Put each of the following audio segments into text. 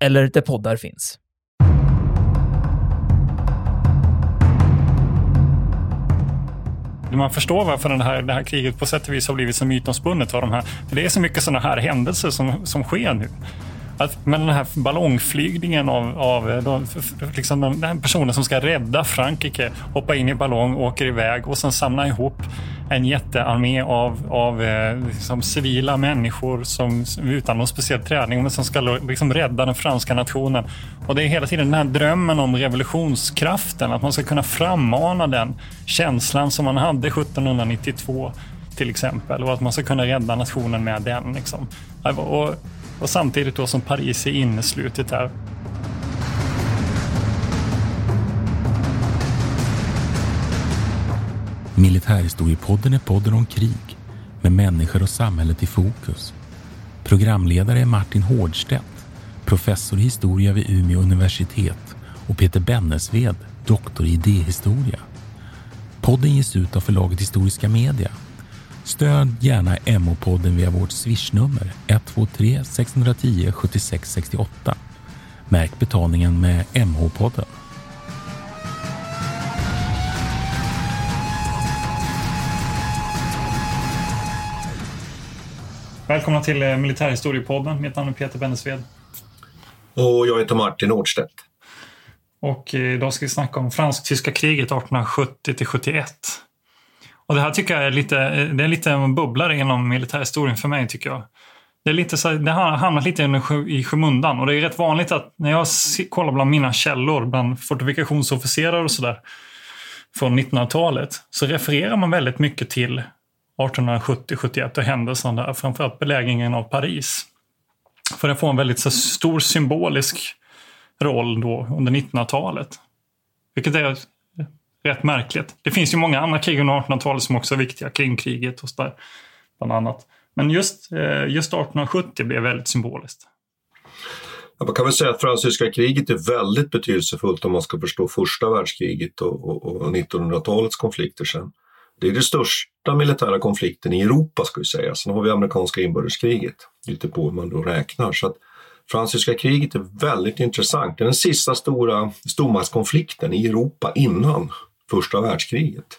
eller där poddar finns. Man förstår varför det här, det här kriget på sätt och vis har blivit så mytomspunnet. Av de här, för det är så mycket sådana här händelser som, som sker nu. Att, men den här ballongflygningen av, av eh, de, liksom den, den personen som ska rädda Frankrike, Hoppar in i ballong, åker iväg och sen samlar ihop en jättearmé av, av eh, liksom civila människor som, utan någon speciell träning men som ska liksom rädda den franska nationen. Och det är hela tiden den här drömmen om revolutionskraften, att man ska kunna frammana den känslan som man hade 1792 till exempel och att man ska kunna rädda nationen med den. Liksom. Äh, och, och samtidigt då som Paris är inneslutet där. Militärhistoriepodden är podden om krig med människor och samhället i fokus. Programledare är Martin Hårdstedt, professor i historia vid Umeå universitet och Peter Bennesved, doktor i idéhistoria. Podden ges ut av förlaget Historiska Media Stöd gärna MH-podden via vårt swishnummer 123 610 76 68. Märk betalningen med MH-podden. Välkomna till eh, Militärhistoriepodden. Mitt namn är Peter Bennesved. Och jag heter Martin Nordstedt. Och eh, idag ska vi snacka om fransk-tyska kriget 1870 till 71. Och det här tycker jag är lite, eh, det är lite en bubblare inom militärhistorien för mig tycker jag. Det, är lite så, det har hamnat lite i skymundan och det är rätt vanligt att när jag kollar bland mina källor, bland fortifikationsofficerare och sådär från 1900-talet, så refererar man väldigt mycket till 1870-71 och händelserna där, framförallt belägringen av Paris. För den får en väldigt så stor symbolisk roll då under 1900-talet. Vilket är rätt märkligt. Det finns ju många andra krig under 1800-talet som också är viktiga. Krimkriget och sådär, bland annat. Men just, eh, just 1870 blev väldigt symboliskt. man kan väl säga att fransyska kriget är väldigt betydelsefullt om man ska förstå första världskriget och, och, och 1900-talets konflikter sen. Det är den största militära konflikten i Europa ska vi säga. Sen har vi amerikanska inbördeskriget, lite på hur man då räknar. Så att fransyska kriget är väldigt intressant. Det är den sista stora stormaktskonflikten i Europa innan första världskriget.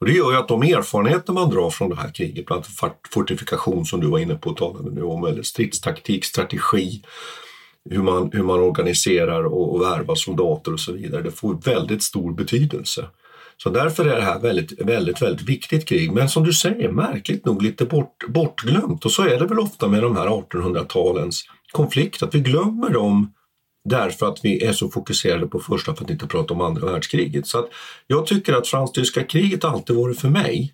Och det gör ju att de erfarenheter man drar från det här kriget, bland annat fortifikation som du var inne på och talade nu om, eller stridstaktik, strategi, hur man, hur man organiserar och, och värvar soldater och så vidare, det får väldigt stor betydelse. Så därför är det här väldigt, väldigt, väldigt viktigt krig. Men som du säger, märkligt nog lite bort, bortglömt. Och så är det väl ofta med de här 1800-talens konflikter, att vi glömmer dem därför att vi är så fokuserade på första för att inte prata om andra världskriget. Så att jag tycker att fransk-tyska kriget alltid varit för mig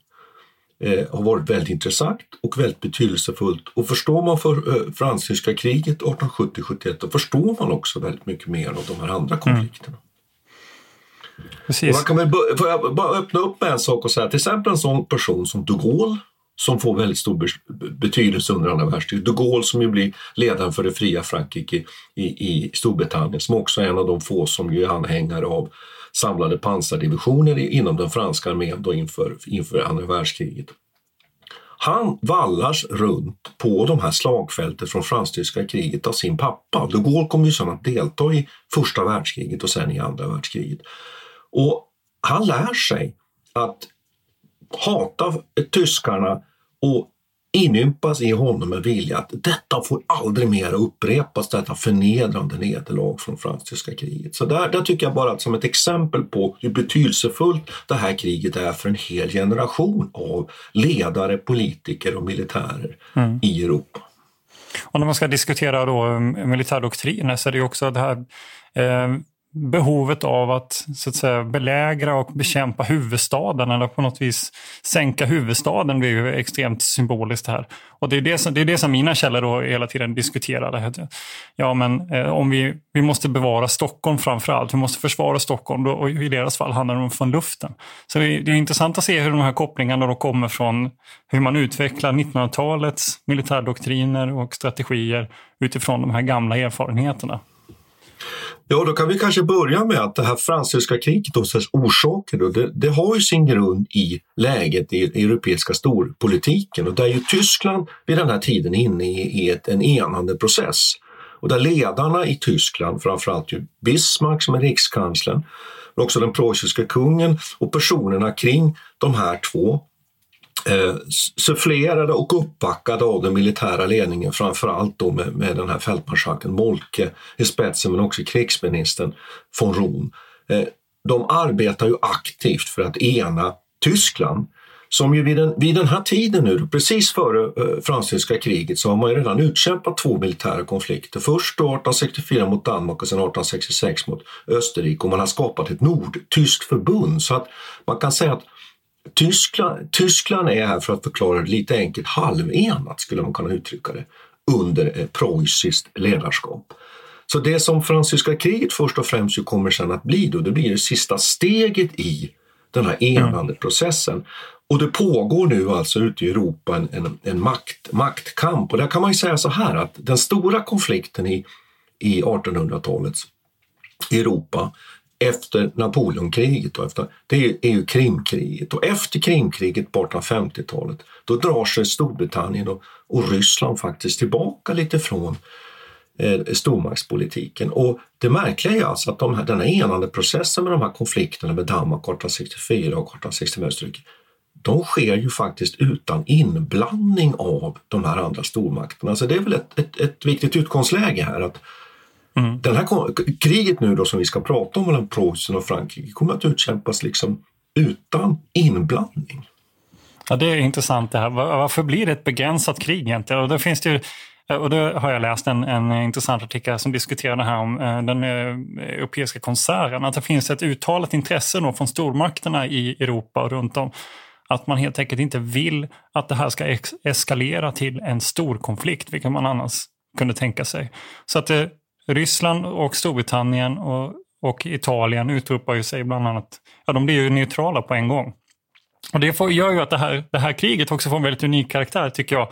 eh, har varit väldigt intressant och väldigt betydelsefullt. Och förstår man för eh, fransk-tyska kriget 1870-71 då förstår man också väldigt mycket mer av de här andra mm. konflikterna. Mm. Precis. Och man kan väl, får jag bara öppna upp med en sak och säga till exempel en sån person som de Gaulle som får väldigt stor betydelse under andra världskriget. De Gaulle som ju blir ledaren för det fria Frankrike i, i Storbritannien som också är en av de få som ju är anhängare av samlade pansardivisioner inom den franska armén då inför, inför andra världskriget. Han vallas runt på de här slagfältet från fransk-tyska kriget av sin pappa. De Gaulle kommer ju sen att delta i första världskriget och sen i andra världskriget. Och han lär sig att hata tyskarna och inympas i honom en vilja att detta får aldrig mer upprepas, detta förnedrande nederlag från fransk-tyska kriget. Så där, där tycker jag bara att som ett exempel på hur betydelsefullt det här kriget är för en hel generation av ledare, politiker och militärer mm. i Europa. Och när man ska diskutera då um, militärdoktriner så är det också det här eh, behovet av att, så att säga, belägra och bekämpa huvudstaden eller på något vis sänka huvudstaden blir ju extremt symboliskt här. Och det är det som, det är det som mina källor då hela tiden diskuterade. Ja, men eh, om vi, vi måste bevara Stockholm framför allt, vi måste försvara Stockholm då, och i deras fall handlar det om från luften. Så det är, det är intressant att se hur de här kopplingarna då kommer från hur man utvecklar 1900-talets militärdoktriner och strategier utifrån de här gamla erfarenheterna. Ja, då kan vi kanske börja med att det här fransk-tyska kriget och dess orsaker, då, det, det, har ju sin grund i läget i europeiska storpolitiken och där ju Tyskland vid den här tiden är inne i, i ett, en enande process. Och där ledarna i Tyskland, framförallt ju Bismarck som är rikskanslern, men också den preussiska kungen och personerna kring de här två eh, sufflerade och uppbackade av den militära ledningen, framförallt då med, med den här fältmarskalken Molke i spetsen, men också krigsministern von Rom. Eh, de arbetar ju aktivt för att ena Tyskland som ju vid den, vid den här tiden nu, precis före eh, fransk-tyska kriget, så har man ju redan utkämpat två militära konflikter. Först 1864 mot Danmark och sen 1866 mot Österrike och man har skapat ett nordtyskt förbund. Så att man kan säga att Tyskland, Tyskland är här, för att förklara det lite enkelt, halvenat skulle man kunna uttrycka det, under eh, preussiskt ledarskap. Så det som franska kriget först och främst kommer sen att bli då, det blir det sista steget i den här enandeprocessen. Och det pågår nu alltså ute i Europa en, en, en makt, maktkamp och där kan man ju säga så här att den stora konflikten i, i 1800-talets Europa efter Napoleonkriget, och efter, det är ju Krimkriget. Och efter Krimkriget på 1850-talet då drar sig Storbritannien och, och Ryssland faktiskt tillbaka lite från eh, stormaktspolitiken. Och det märkliga är alltså att de här, den här enande processen med de här konflikterna med Danmark 1864 och 1865 Österrike, de sker ju faktiskt utan inblandning av de här andra stormakterna. Så det är väl ett, ett, ett viktigt utgångsläge här att Mm. Den här kriget nu då som vi ska prata om mellan Preussen och Frankrike kommer att utkämpas liksom utan inblandning. Ja, det är intressant det här. Varför blir det ett begränsat krig egentligen? Och då finns det ju, och då har jag läst en, en intressant artikel som diskuterar det här om eh, den eh, europeiska konserten. Att det finns ett uttalat intresse då från stormakterna i Europa och runt om att man helt enkelt inte vill att det här ska eskalera till en stor konflikt, vilket man annars kunde tänka sig. Så att det, Ryssland och Storbritannien och, och Italien utropar ju sig bland annat, ja de blir ju neutrala på en gång. Och det får, gör ju att det här, det här kriget också får en väldigt unik karaktär tycker jag.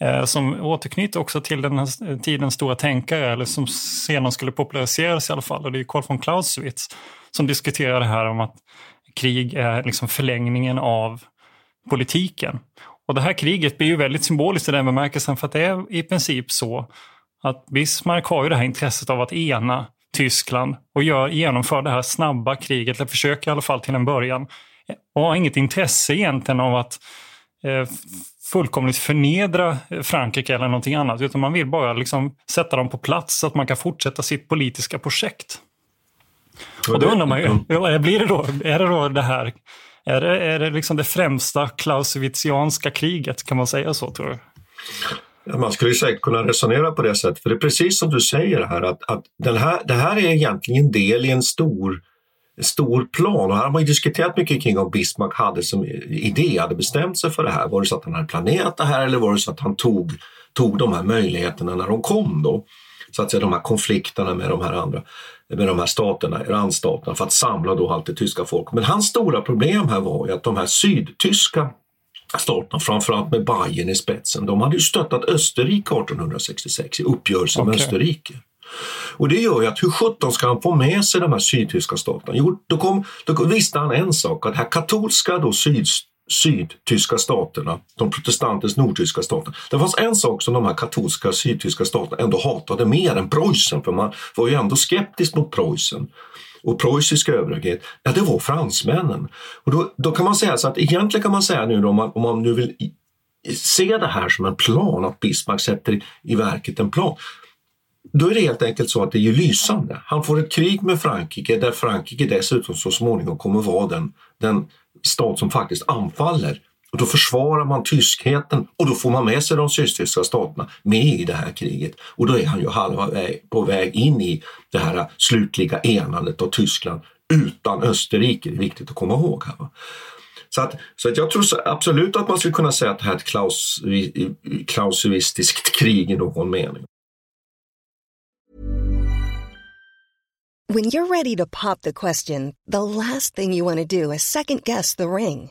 Eh, som återknyter också till den här tidens stora tänkare, eller som senare skulle populariseras i alla fall. Och det är Carl von Clausewitz som diskuterar det här om att krig är liksom förlängningen av politiken. Och det här kriget blir ju väldigt symboliskt i den bemärkelsen för att det är i princip så att Bismarck har ju det här intresset av att ena Tyskland och gör, genomför det här snabba kriget, eller försöker i alla fall till en början. Och har inget intresse egentligen av att eh, fullkomligt förnedra Frankrike eller någonting annat, utan man vill bara liksom sätta dem på plats så att man kan fortsätta sitt politiska projekt. Och då undrar man ju, blir det då, är det då det här, är det, är det liksom det främsta klausewitzianska kriget, kan man säga så tror du? Man skulle säkert kunna resonera på det sättet, för det är precis som du säger här att, att den här, det här är egentligen del i en stor, stor plan och här har man diskuterat mycket kring om Bismarck hade som idé, hade bestämt sig för det här. Var det så att han hade planerat det här eller var det så att han tog, tog de här möjligheterna när de kom då? Så att säga de här konflikterna med de här andra med de här staterna, randstaterna för att samla då allt det tyska folk. Men hans stora problem här var ju att de här sydtyska staterna, framförallt med Bayern i spetsen, de hade ju stöttat Österrike 1866 i uppgörelsen okay. med Österrike. Och det gör ju att hur sjutton ska han få med sig de här sydtyska staterna? Jo, då, kom, då visste han en sak, att här katolska då syd, sydtyska staterna, de protestantiska nordtyska staterna. Det fanns en sak som de här katolska sydtyska staterna ändå hatade mer än Preussen, för man var ju ändå skeptisk mot Preussen och preussisk överhöghet, ja det var fransmännen. Och då, då kan man säga så att egentligen kan man säga nu då, om man, om man nu vill se det här som en plan, att Bismarck sätter i verket en plan, då är det helt enkelt så att det är lysande. Han får ett krig med Frankrike där Frankrike dessutom så småningom kommer vara den, den stat som faktiskt anfaller och då försvarar man tyskheten och då får man med sig de sydtyska staterna med i det här kriget. Och då är han ju halva väg, eh, på väg in i det här slutliga enandet av Tyskland utan Österrike. Det är viktigt att komma ihåg. här. Så, att, så att jag tror absolut att man skulle kunna säga att det här är ett klaus, klausuistiskt krig i någon mening. When you're ready to pop the question, the last thing you want to do is second guess the ring.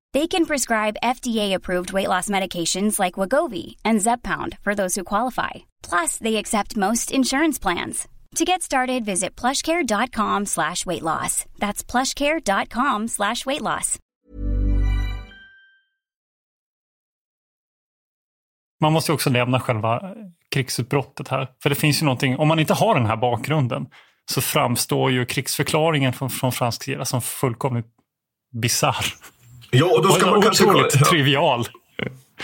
They can prescribe FDA-approved weight loss medications like Wagovi and Zeppound for those who qualify. Plus, they accept most insurance plans. To get started, visit plushcare.com slash weight loss. That's plushcare.com slash weight loss. Man måste också lämna själva krigsutbrottet här. För det finns ju någonting, om man inte har den här bakgrunden så framstår ju krigsförklaringen från, från fransk sida som fullkomligt bisarr. Ja, och då ska och man kanske... otroligt trivial.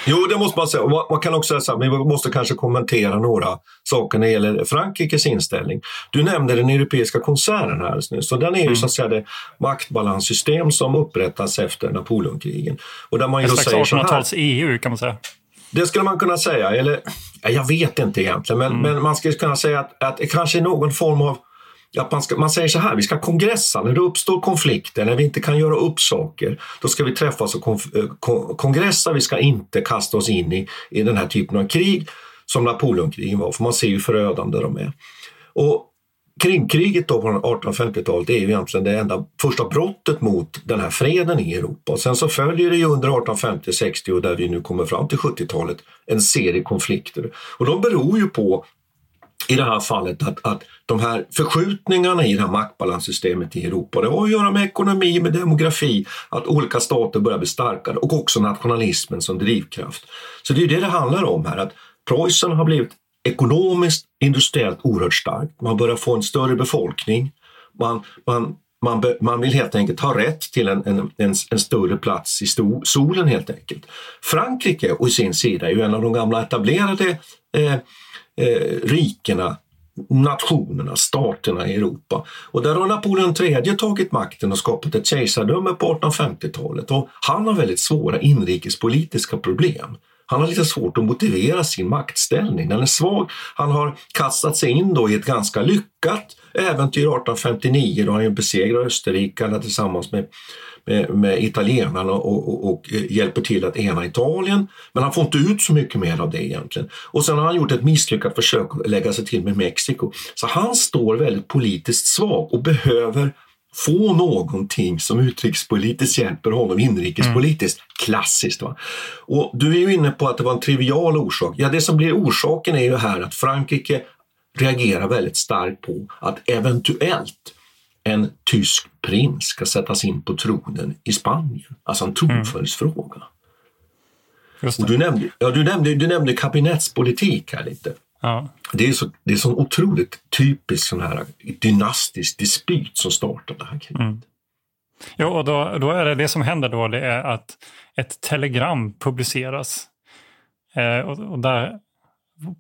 Jo, det måste man säga. Man kan också säga vi måste kanske kommentera några saker när det gäller Frankrikes inställning. Du nämnde den europeiska koncernen här nyss. Den är ju mm. så att säga det maktbalanssystem som upprättas efter Napoleonkrigen. Och där man ju Ett slags 1800-tals-EU kan man säga. Det skulle man kunna säga. Eller, jag vet inte egentligen, men, mm. men man skulle kunna säga att, att det kanske är någon form av att man, ska, man säger så här, vi ska kongressa när det uppstår konflikter, när vi inte kan göra upp saker. Då ska vi träffas och konf, eh, kon, kongressa, vi ska inte kasta oss in i, i den här typen av krig som Napoleonkrigen var, för man ser ju förödande de är. Och Krimkriget då på 1850-talet är ju egentligen det enda första brottet mot den här freden i Europa. Och sen så följer det ju under 1850-60 och där vi nu kommer fram till 70-talet en serie konflikter. Och de beror ju på i det här fallet att, att de här förskjutningarna i det här maktbalanssystemet i Europa, det har att göra med ekonomi, med demografi, att olika stater börjar bli starkare och också nationalismen som drivkraft. Så det är det det handlar om här, att Preussen har blivit ekonomiskt, industriellt oerhört starkt. Man börjar få en större befolkning. Man, man, man, be, man vill helt enkelt ha rätt till en, en, en, en större plats i sto, solen helt enkelt. Frankrike å sin sida är ju en av de gamla etablerade eh, eh, rikena nationerna, staterna i Europa. Och där har Napoleon III tagit makten och skapat ett kejsardöme på 1850-talet och han har väldigt svåra inrikespolitiska problem. Han har lite svårt att motivera sin maktställning. Den är svag. Han har kastat sig in då i ett ganska lyckat äventyr 1859 då han besegrar österrikarna tillsammans med med, med italienarna och, och, och, hjälper till att ena Italien. Men han får inte ut så mycket mer av det egentligen. Och sen har han gjort ett misslyckat försök att lägga sig till med Mexiko. Så han står väldigt politiskt svag och behöver få någonting som utrikespolitiskt hjälper honom inrikespolitiskt. Mm. Klassiskt. Va? Och du är ju inne på att det var en trivial orsak. Ja, det som blir orsaken är ju här att Frankrike reagerar väldigt starkt på att eventuellt en tysk prins ska sättas in på tronen i Spanien. Alltså en tronföljdsfråga. Mm. Du nämnde, ja, du, nämnde, du nämnde kabinettspolitik här lite. Ja. Det är så, det är så otroligt typiskt sån här dynastisk dispyt som startar det här kriget. Mm. Jo, och då, då är det det som händer då, det är att ett telegram publiceras. Eh, och, och, där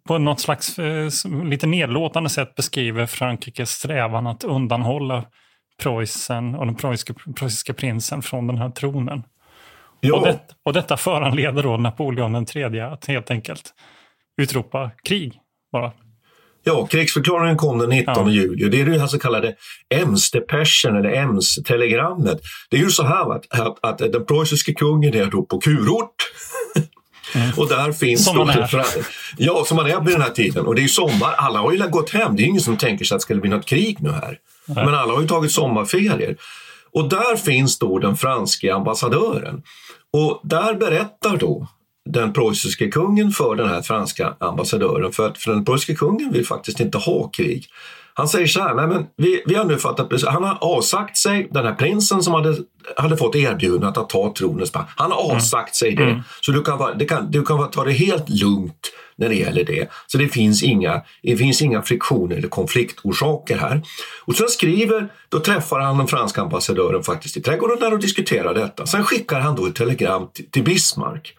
på något slags eh, lite nedlåtande sätt beskriver Frankrikes strävan att undanhålla Preussen och den preussiska, preussiska prinsen från den här tronen. Och, det, och detta föranleder då Napoleon den tredje att helt enkelt utropa krig. Bara. Ja, krigsförklaringen kom den 19 Ja. juli. Det är det här så kallade Ems-depeschen eller Ems-telegrammet. Det är ju så här att, att, att den preussiske kungen är då på kurort. Och där finns Mm. Som man är. Ja, som man är vid den här tiden. Och det är ju sommar. Alla har ju gått hem. Det är ingen som tänker sig att det skulle bli något krig nu här. Men alla har ju tagit sommarferier. Och där finns då den franske ambassadören. Och där berättar då den preussiske kungen för den här franska ambassadören för att för den preussiske kungen vill faktiskt inte ha krig. Han säger så här, nej men vi, vi har nu fattat beslut. Han har avsagt sig, den här prinsen som hade, hade fått erbjudandet att ta tronen, han har avsagt sig det. Så du kan, vara- det kan, du kan vara- ta det helt lugnt när det gäller det. Så det finns inga, det finns inga friktioner eller konfliktorsaker här. Och sen skriver, då träffar han den franska ambassadören faktiskt i trädgården där och diskuterar detta. Sen skickar han då ett telegram till, till Bismarck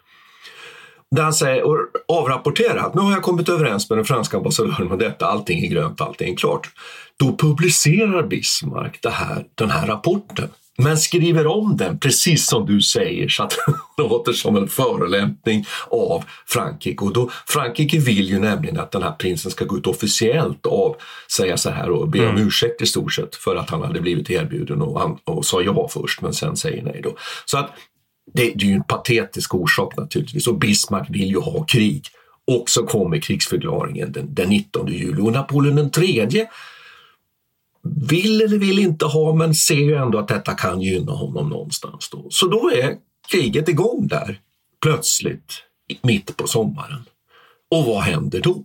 där han säger och avrapporterar nu har jag kommit överens med den franska ambassadören om detta, allting är grönt, allting är klart. Då publicerar Bismarck det här, den här rapporten men skriver om den precis som du säger så att den låter som en förolämpning av Frankrike. Och då, Frankrike vill ju nämligen att den här prinsen ska gå ut officiellt och säga så här och be om ursäkt i stort sett för att han hade blivit erbjuden och, han, och sa ja först men sen säger nej. Då. Så att det, det är ju en patetisk orsak naturligtvis och Bismarck vill ju ha krig. Och så kommer krigsförklaringen den, den 19 juli och Napoleon den tredje vill eller vill inte ha men ser ju ändå att detta kan gynna honom någonstans. Då. Så då är kriget igång där plötsligt mitt på sommaren. Och vad händer då?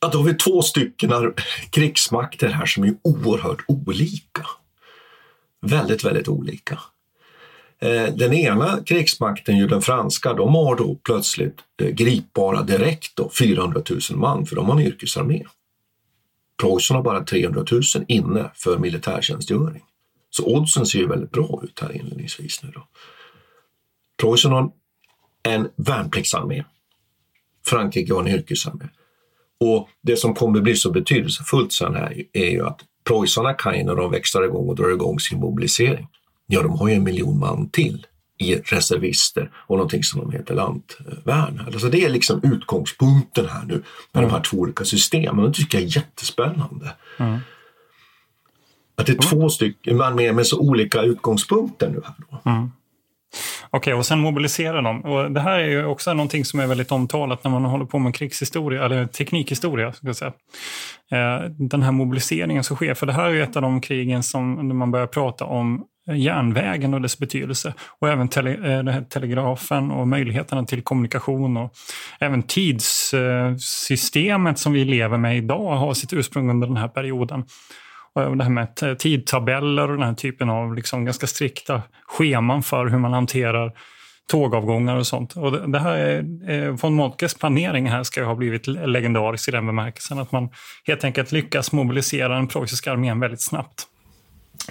Ja, då har vi två stycken krigsmakter här som är oerhört olika. Väldigt, väldigt olika. Eh, den ena krigsmakten, ju den franska, de har då plötsligt eh, gripbara direkt då, 400 000 man för de har en yrkesarmé. Preussen har bara 300 000 inne för militärtjänstgöring. Så oddsen ser ju väldigt bra ut här inledningsvis nu då. Preussen har en värnpliktsarmé. Frankrike har en yrkesarmé. Och det som kommer bli så betydelsefullt sen här är ju att preussarna kan ju när de växlar igång och drar igång sin mobilisering, ja de har ju en miljon man till i reservister och någonting som de heter lantvärn. Alltså det är liksom utgångspunkten här nu med de här två olika systemen. Det tycker jag är jättespännande. Att det är två stycken, man med, med så olika utgångspunkter nu här då. Okej, och sen mobiliserar de. Och det här är ju också någonting som är väldigt omtalat när man håller på med krigshistoria, eller teknikhistoria. Ska jag säga. Eh, Den här mobiliseringen som sker, för det här är ju ett av de krigen som man börjar prata om Eh, järnvägen och dess betydelse. Och även tele, eh, den här telegrafen och möjligheterna till kommunikation. Och även tidssystemet som vi lever med idag har sitt ursprung under den här perioden. Och det här med tidtabeller och den här typen av liksom ganska strikta scheman för hur man hanterar tågavgångar och sånt. Och det, här är, eh, von Moltkes planering här ska ju ha blivit legendarisk i den bemärkelsen att man helt enkelt lyckas mobilisera den preussiska armén väldigt snabbt.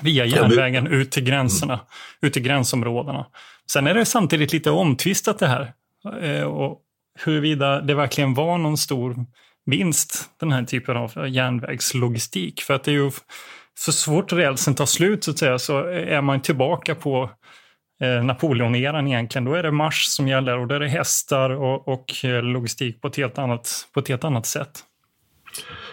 Via järnvägen ut till gränserna, ut till gränsområdena. Sen är det samtidigt lite omtvistat det här. Eh, och huruvida det verkligen var någon stor vinst, den här typen av järnvägslogistik. För att det är ju så svårt rälsen tar slut så att säga så är man tillbaka på eh, Napoleoneran egentligen. Då är det marsch som gäller och då är det hästar och, och eh, logistik på ett helt annat, på ett helt annat sätt.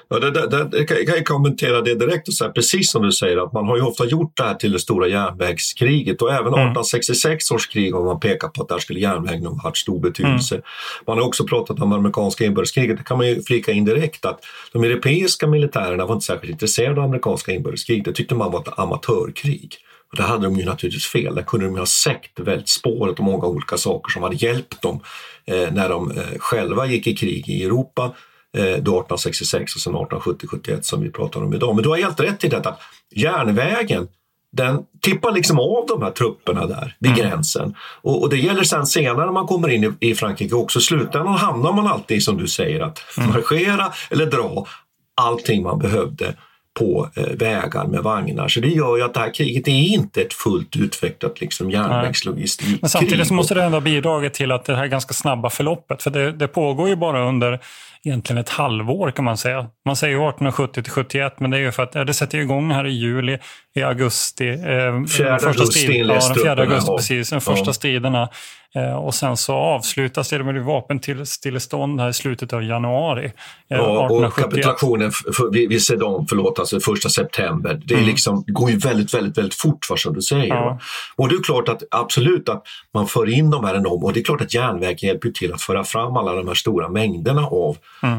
Ja, det, det, det, jag kan- jag kommentera det direkt och säga precis som du säger att man har ju ofta gjort det här till det stora järnvägskriget. Och även 1866 års krig har man pekat på att där skulle järnvägen ha haft stor betydelse. Man har också pratat om amerikanska inbördeskriget, det kan man ju flika in direkt att de europeiska militärerna var inte särskilt intresserade av amerikanska inbördeskrig, det tyckte man var ett amatörkrig. Och det hade de ju naturligtvis fel, där kunde de ju ha sett väldigt spåret och många olika saker som hade hjälpt dem eh, när de eh, själva gick i krig i Europa då 1866 och sen 1870-71 som vi pratar om idag. Men du har helt rätt i detta. Järnvägen den tippar liksom av de här trupperna där vid gränsen. Och, och det gäller sen senare när man kommer in i, i Frankrike också. I slutändan hamnar man alltid som du säger att marschera eller dra allting man behövde på eh, vägar med vagnar. Så det gör ju att det här kriget är inte ett fullt utvecklat liksom, järnvägslogistikkrig. Men samtidigt måste det ändå ha bidragit till att det här ganska snabba förloppet, för det, det pågår ju bara under egentligen ett halvår kan man säga, Man säger 1870 till 71, men det är ju för att det sätter igång här i juli, i augusti. Eh, Fjärde augusti ja, den 4 augusti, precis. De första Ja. striderna. Eh, och sen så avslutas det med vapenstillestånd här i slutet av januari eh, Ja, och 1871. kapitulationen för, vid, vid Sedan, förlåt, alltså första september. Det är liksom, det går ju väldigt, väldigt, väldigt fort vad som du säger. Ja. Och det är klart att absolut att man för in de här enorma, och det är klart att järnvägen hjälper till att föra fram alla de här stora mängderna av,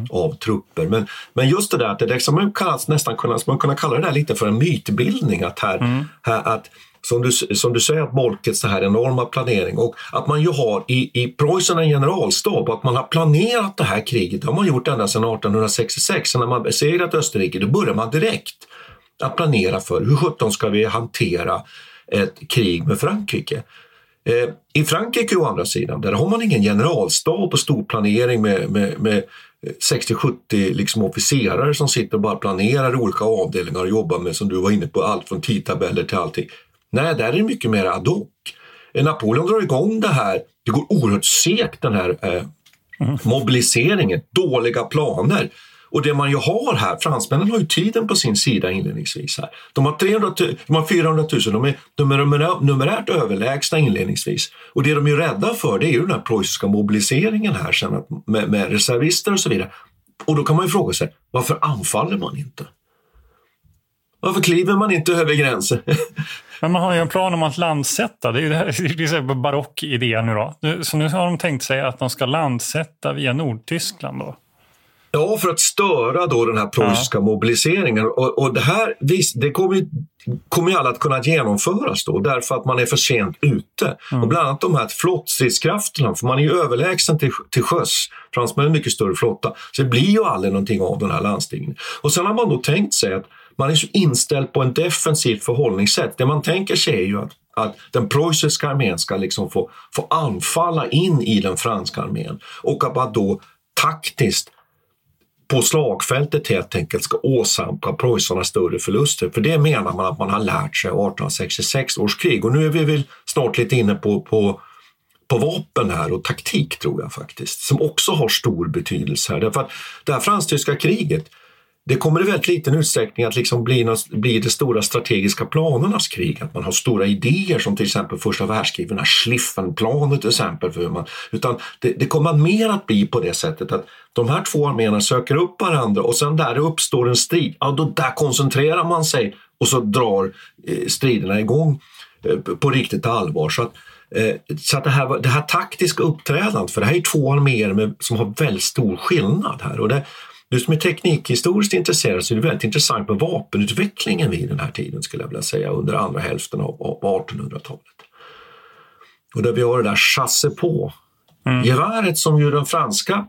av trupper. Men, men just det där att det liksom man kallas, nästan kunna, man kunna kalla det där lite för en mytbildning. Att här, här att som du, som du säger, att Moltkes så här enorma planering och att man ju har i, i Preussen en generalstab och att man har planerat det här kriget. Det har man gjort ända sedan 1866. Så när man besegrat Österrike då börjar man direkt att planera för hur sjutton ska vi hantera ett krig med Frankrike. Eh, I Frankrike å andra sidan, där har man ingen generalstab och stor planering med, med, med 60-70 liksom officerare som sitter och bara planerar olika avdelningar och jobbar med, som du var inne på, allt från tidtabeller till allting. Nej, där är det mycket mer ad hoc. Napoleon drar igång det här, det går oerhört segt den här eh, mobiliseringen, dåliga planer. Och det man ju har här, fransmännen har ju tiden på sin sida inledningsvis. här. De har, 300 de har 400 000, de är, de är numerä- numerärt överlägsna inledningsvis. Och det de är rädda för det är ju den här preussiska mobiliseringen här sen att, med, med reservister och så vidare. Och då kan man ju fråga sig, varför anfaller man inte? Varför kliver man inte över gränsen? Men man har ju en plan om att landsätta. Det är ju det här, det är barock idé nu då. Så nu har de tänkt sig att de ska landsätta via Nordtyskland då. Ja, för att störa då den här preussiska mobiliseringen. Och, och det här det kommer ju, kommer ju alla att kunna genomföras då därför att man är för sent ute. Och bland annat de här flottstridskrafterna, för man är ju överlägsen till, till sjöss. Fransmännen har en mycket större flotta. Så det blir ju aldrig någonting av den här landstigningen. Och sen har man då tänkt sig att man är så inställd på en defensivt förhållningssätt. Det man tänker sig är ju att, att den preussiska armén ska liksom få, få anfalla in i den franska armén och att man då taktiskt på slagfältet helt enkelt ska åsamka preussarna större förluster. För det menar man att man har lärt sig av 1866 års krig. Och nu är vi väl snart lite inne på, på, på vapen här och taktik tror jag faktiskt, som också har stor betydelse här. Därför att det här fransk-tyska kriget, det kommer i väldigt liten utsträckning att liksom bli, något- bli det stora strategiska planernas krig. Att man har stora idéer som till exempel första världskriget, den här Schlieffenplanet till exempel. För hur man, utan det, det kommer mer att bli på det sättet att de här två arméerna söker upp varandra och sen där det uppstår en strid, ja då där koncentrerar man sig och så drar eh, striderna igång eh, på riktigt allvar. Så att, eh, så att det, här, det här taktiska uppträdandet, för det här är två arméer med, som har väldigt stor skillnad här. Och det, du som är teknikhistoriskt intresserad så är det väldigt intressant med vapenutvecklingen vid den här tiden skulle jag vilja säga under andra hälften av, av 1800-talet. Och där vi har det där chasse på geväret som ju den franska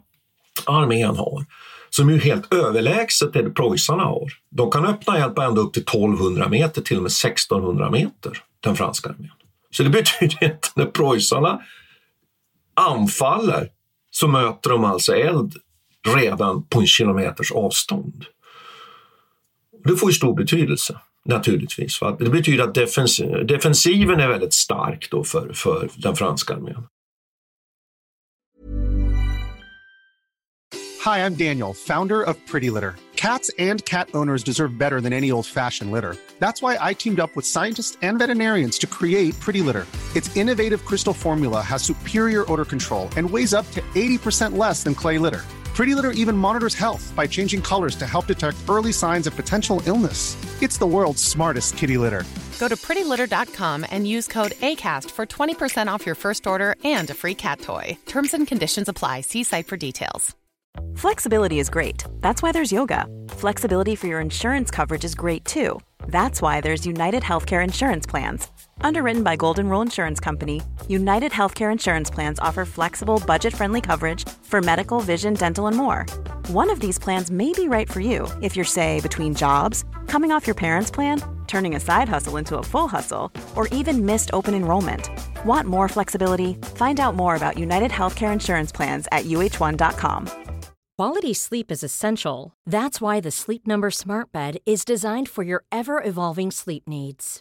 armén har, som ju helt överlägset det preussarna har. De kan öppna eld på ända upp till 1200 meter, till och med 1600 meter, den franska armén. Så det betyder att när preussarna anfaller så möter de alltså eld redan på en kilometers avstånd. Det får ju stor betydelse naturligtvis. Va? det betyder att defens defensiven är väldigt stark då för, för den franska armén. Hi, I'm Daniel, founder of Pretty Litter. Cats and cat owners deserve better than any old fashioned litter. That's why I teamed up with scientists and veterinarians to create Pretty Litter. Its innovative crystal formula has superior odor control and weighs up to 80% less than clay litter. Pretty Litter even monitors health by changing colors to help detect early signs of potential illness. It's the world's smartest kitty litter. Go to prettylitter.com and use code ACAST for 20% off your first order and a free cat toy. Terms and conditions apply. See site for details. Flexibility is great. That's why there's yoga. Flexibility for your insurance coverage is great too. That's why there's United Healthcare Insurance Plans. Underwritten by Golden Rule Insurance Company, United Healthcare Insurance Plans offer flexible, budget friendly coverage for medical, vision, dental, and more. One of these plans may be right for you if you're, say, between jobs, coming off your parents' plan, turning a side hustle into a full hustle, or even missed open enrollment. Want more flexibility? Find out more about United Healthcare Insurance Plans at uh1.com. Quality sleep is essential. That's why the Sleep Number Smart Bed is designed for your ever evolving sleep needs.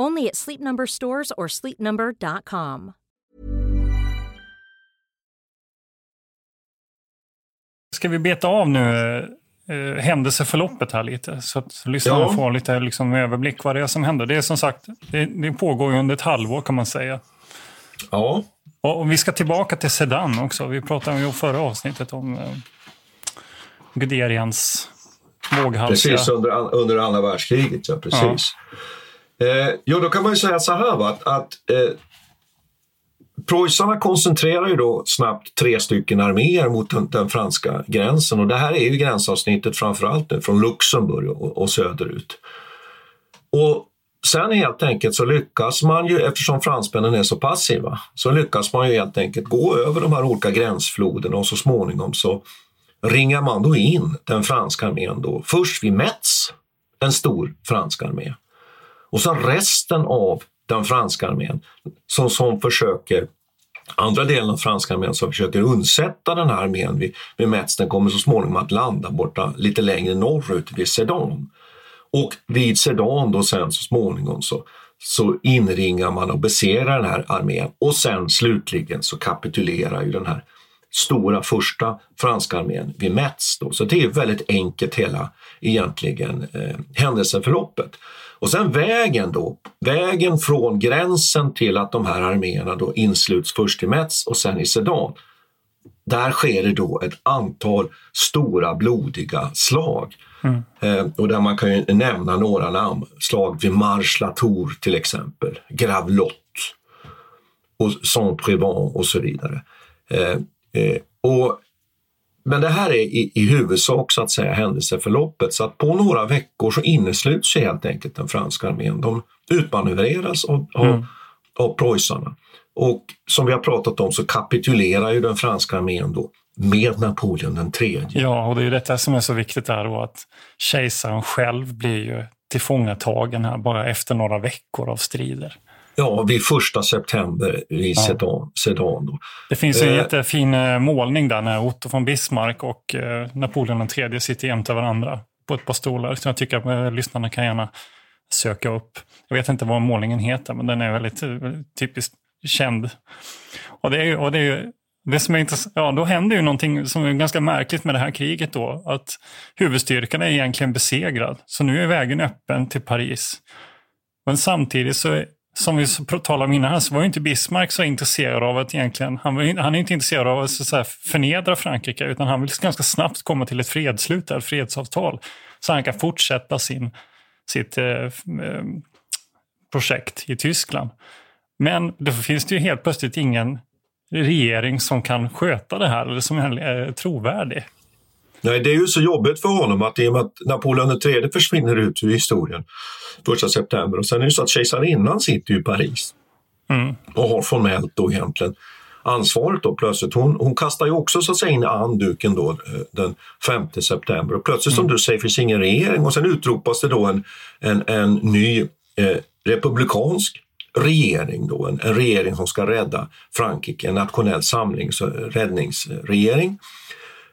Only at Sleep Number stores or sleepnumber.com. Ska vi beta av nu eh, händelseförloppet här lite så att lyssnarna Ja. får lite liksom, överblick vad det är som händer. Det är som sagt, det, det pågår under ett halvår kan man säga. Ja. Och, och vi ska tillbaka till Sedan också. Vi pratade ju förra avsnittet om eh, Guderians våghalsiga... Precis, under, under andra världskriget, ja precis. Eh, jo, då kan man ju säga så här va, att, att eh, preussarna koncentrerar ju då snabbt tre stycken arméer mot den, den franska gränsen och det här är ju gränsavsnittet framförallt nu från Luxemburg och, och söderut. Och sen helt enkelt så lyckas man ju, eftersom fransmännen är så passiva, så lyckas man ju helt enkelt gå över de här olika gränsfloderna och så småningom så ringar man då in den franska armén då, först vid Metz, en stor fransk armé. Och sen resten av den franska armén som, som försöker, andra delen av franska armén som försöker undsätta den här armén vid, vid Metz, den kommer så småningom att landa borta lite längre norrut vid Sedan. Och vid Sedan då sen så småningom så, så inringar man och beserar den här armén och sen slutligen så kapitulerar ju den här stora första franska armén vid Metz. Då. Så det är väldigt enkelt hela egentligen eh, händelseförloppet. Och sen vägen då, vägen från gränsen till att de här arméerna då insluts först i Metz och sen i Sedan. Där sker det då ett antal stora blodiga slag. Eh, och där man kan ju nämna några namn. Slag vid Marche-la-Tour till exempel, Gravelotte och Saint-Prévent och så vidare. Eh, eh, och, men det här är i, i huvudsak så att säga händelseförloppet så att på några veckor så innesluts ju helt enkelt den franska armén. De utmanövreras av, av, Mm. av preussarna. Och som vi har pratat om så kapitulerar ju den franska armén då med Napoleon den tredje. Ja, och det är ju detta som är så viktigt där då att kejsaren själv blir ju tillfångatagen här bara efter några veckor av strider. Ja, vid första september i Ja. Sedan. Det finns en Eh, jättefin eh, målning där när Otto von Bismarck och eh, Napoleon III sitter jämte varandra på ett par stolar. Så jag tycker att eh, lyssnarna kan gärna söka upp. Jag vet inte vad målningen heter, men den är väldigt eh, typiskt känd. Och det är och det är det som är intressant, ja då händer ju någonting som är ganska märkligt med det här kriget då. Att huvudstyrkan är egentligen besegrad. Så nu är vägen öppen till Paris. Men samtidigt så, som vi talade om innan här, så var ju inte Bismarck så intresserad av att egentligen, han, var, han är inte intresserad av att så förnedra Frankrike, utan han vill ganska snabbt komma till ett fredslut, ett fredsavtal, så han kan fortsätta sin, sitt eh, eh, projekt i Tyskland. Men då finns det ju helt plötsligt ingen regering som kan sköta det här, eller som är eh, trovärdig. Nej, det är ju så jobbigt för honom att i och med att Napoleon III försvinner ut ur historien första september och sen är det så att kejsarinnan sitter i Paris Mm. och har formellt då egentligen ansvaret då plötsligt. Hon, hon kastar ju också så att säga in handduken då eh, den 5 september och plötsligt som du säger finns ingen regering och sen utropas det då en, en, en ny eh, republikansk regering då, en, en regering som ska rädda Frankrike, en nationell samlings och räddningsregering.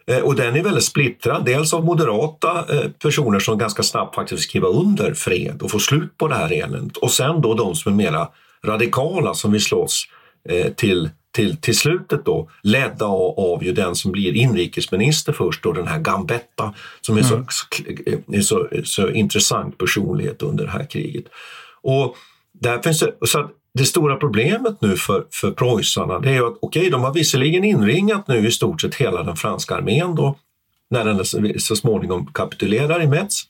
Eh, Och den är väldigt splittrad, dels av moderata eh, personer som ganska snabbt faktiskt vill skriva under fred och få slut på det här eländet. Och sen då de som är mera radikala som vill slåss eh, till, till, till slutet då, ledda av, av ju den som blir inrikesminister först då, den här Gambetta som är, så, är så, så intressant personlighet under det här kriget. Och där finns det, så att det stora problemet nu för, för preussarna det är att okej, de har visserligen inringat nu i stort sett hela den franska armén då, när den så- så småningom kapitulerar i Metz.